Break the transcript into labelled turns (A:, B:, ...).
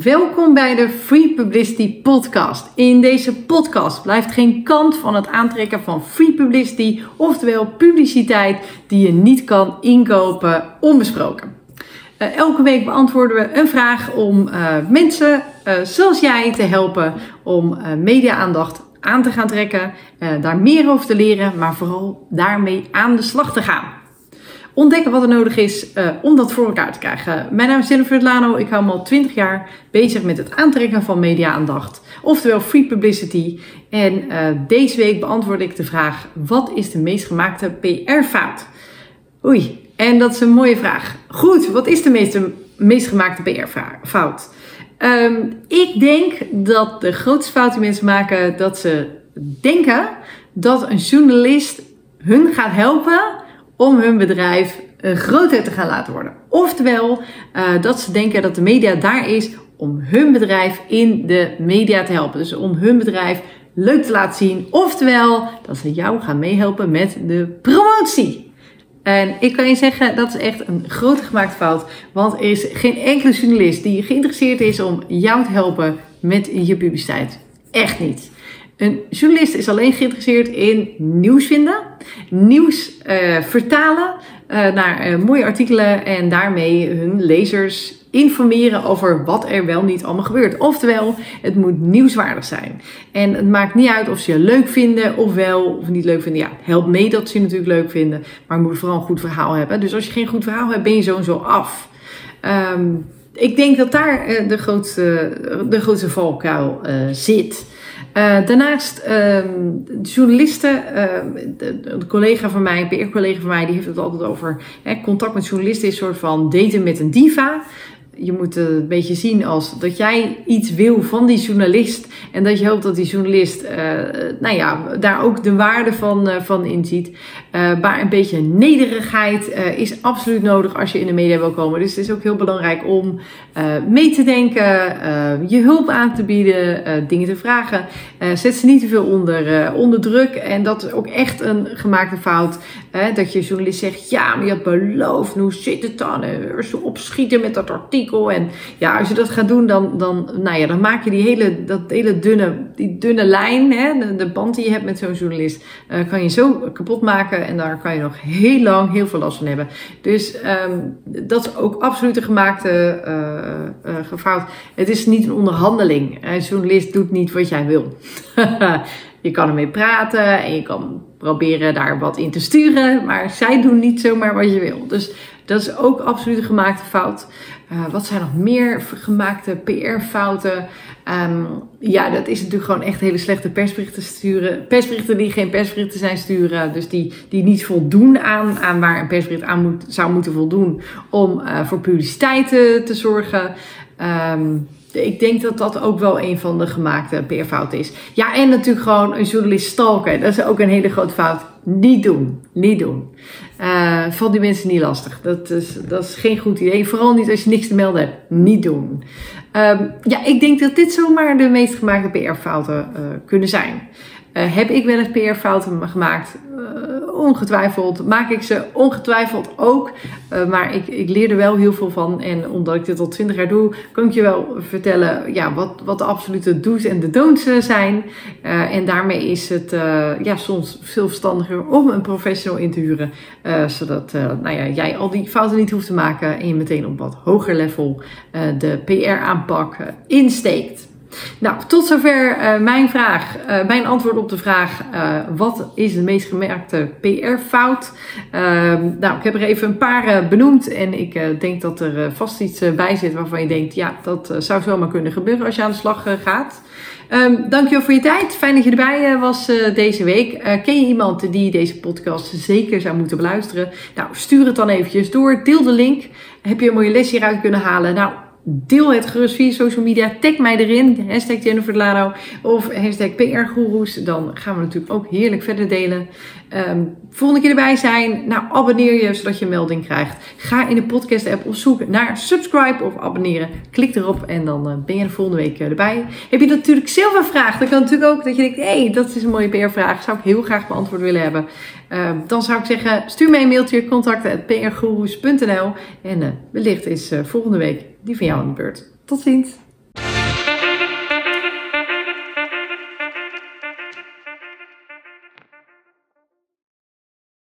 A: Welkom bij de Free Publicity Podcast. In deze podcast blijft geen kant van het aantrekken van free publicity, oftewel publiciteit die je niet kan inkopen, onbesproken. Uh, elke week beantwoorden we een vraag om uh, mensen uh, zoals jij te helpen om media-aandacht aan te gaan trekken, daar meer over te leren, maar vooral daarmee aan de slag te gaan ontdekken wat er nodig is uh, om dat voor elkaar te krijgen. Mijn naam is Jennifer Lano. Ik hou me al 20 jaar bezig met het aantrekken van media-aandacht, oftewel free publicity. En uh, deze week beantwoord ik de vraag: wat is de meest gemaakte PR-fout? Oei, en dat is een mooie vraag. Goed, wat is de meest, meest gemaakte PR-fout? Um, ik denk dat de grootste fout die mensen maken, dat ze denken dat een journalist hun gaat helpen om hun bedrijf uh, groter te gaan laten worden. Oftewel, uh, dat ze denken dat de media daar is om hun bedrijf in de media te helpen. Dus om hun bedrijf leuk te laten zien. Oftewel, dat ze jou gaan meehelpen met de promotie. En ik kan je zeggen, dat is echt een grote gemaakte fout. Want er is geen enkele journalist die geïnteresseerd is om jou te helpen met je publiciteit. Echt niet. Een journalist is alleen geïnteresseerd in nieuws vinden, nieuws uh, vertalen uh, naar uh, mooie artikelen en daarmee hun lezers informeren over wat er wel niet allemaal gebeurt. Oftewel, het moet nieuwswaardig zijn. En het maakt niet uit of ze je leuk vinden of wel of niet leuk vinden. Ja, helpt mee dat ze je natuurlijk leuk vinden, maar moet vooral een goed verhaal hebben. Dus als je geen goed verhaal hebt, ben je sowieso af. Um, ik denk dat daar de grootste, de grootste valkuil zit. Uh, daarnaast, uh, journalisten, de, de, collega van mij, een PR-collega van mij, die heeft het altijd over hè, contact met journalisten is een soort van daten met een diva je moet het een beetje zien als dat jij iets wil van die journalist. En dat je hoopt dat die journalist, uh, nou ja, daar ook de waarde van, uh, van inziet. Uh, maar een beetje nederigheid is absoluut nodig als je in de media wil komen. Dus het is ook heel belangrijk om mee te denken, je hulp aan te bieden, dingen te vragen. zet ze niet te veel onder, onder druk. En dat is ook echt een gemaakte fout. Dat je journalist zegt, ja, maar je had beloofd, hoe zit het dan? Zo opschieten met dat artikel. En ja, als je dat gaat doen, dan, dan, nou ja, dan maak je die hele, dat hele dunne, die dunne lijn, hè, de, band die je hebt met zo'n journalist, uh, kan je zo kapot maken. En daar kan je nog heel lang heel veel last van hebben. Dus um, dat is ook absoluut een gemaakte uh, uh, fout. Het is niet een onderhandeling. Een journalist doet niet wat jij wil. je kan ermee praten en je kan proberen daar wat in te sturen. Maar zij doen niet zomaar wat je wil. Dus dat is ook absoluut een gemaakte fout. Uh, wat zijn nog meer gemaakte PR-fouten? Um, ja, dat is natuurlijk gewoon echt hele slechte persberichten sturen. Persberichten die geen persberichten zijn sturen. Dus die, die niet voldoen aan, aan waar een persbericht aan moet, zou moeten voldoen om uh, voor publiciteit te, te zorgen. Um, ik denk dat dat ook wel een van de gemaakte PR-fouten is. Ja, en natuurlijk gewoon een journalist stalken. Dat is ook een hele grote fout. Niet doen. Niet doen. Uh, valt die mensen niet lastig. Dat is, dat is geen goed idee. Vooral niet als je niks te melden hebt. Niet doen. Um, ja, ik denk dat dit zomaar de meest gemaakte PR-fouten uh, kunnen zijn. Uh, heb ik wel eens PR-fouten gemaakt? Uh, ongetwijfeld. Maak ik ze ongetwijfeld ook. Uh, maar ik, ik leer er wel heel veel van. En omdat ik dit al twintig jaar doe, kan ik je wel vertellen ja, wat, wat de absolute do's en de don'ts zijn. en daarmee is het ja, soms veel verstandiger om een professional in te huren. zodat nou ja, jij al die fouten niet hoeft te maken. En je meteen op wat hoger level de PR-aanpak insteekt. Nou, tot zover uh, mijn vraag, uh, mijn antwoord op de vraag: uh, wat is de meest gemerkte PR-fout? Ehm, nou, ik heb er even een paar benoemd en ik denk dat er vast iets bij zit waarvan je denkt: ja, dat zou zomaar kunnen gebeuren als je aan de slag gaat. Um, dankjewel voor je tijd. Fijn dat je erbij was deze week. ken je iemand die deze podcast zeker zou moeten beluisteren? Nou, stuur het dan eventjes door. Deel de link. Heb je een mooie les hieruit kunnen halen? Nou, Deel het gerust via social media. Tag mij erin. Hashtag Jennifer Lano of hashtag PR Dan gaan we natuurlijk ook heerlijk verder delen. Um, volgende keer erbij zijn. Nou, abonneer je zodat je een melding krijgt. Ga in de podcast app op zoek naar subscribe of abonneren. Klik erop en dan uh, ben je de volgende week uh, erbij. Heb je natuurlijk zelf een vraag? Dan kan natuurlijk ook dat je denkt, hé, hey, dat is een mooie PR-vraag. Zou ik heel graag beantwoord willen hebben. Uh, dan zou ik zeggen, stuur mij een mailtje, contacten.prgoeroes.nl En uh, wellicht is volgende week die van jou aan de beurt. Tot ziens!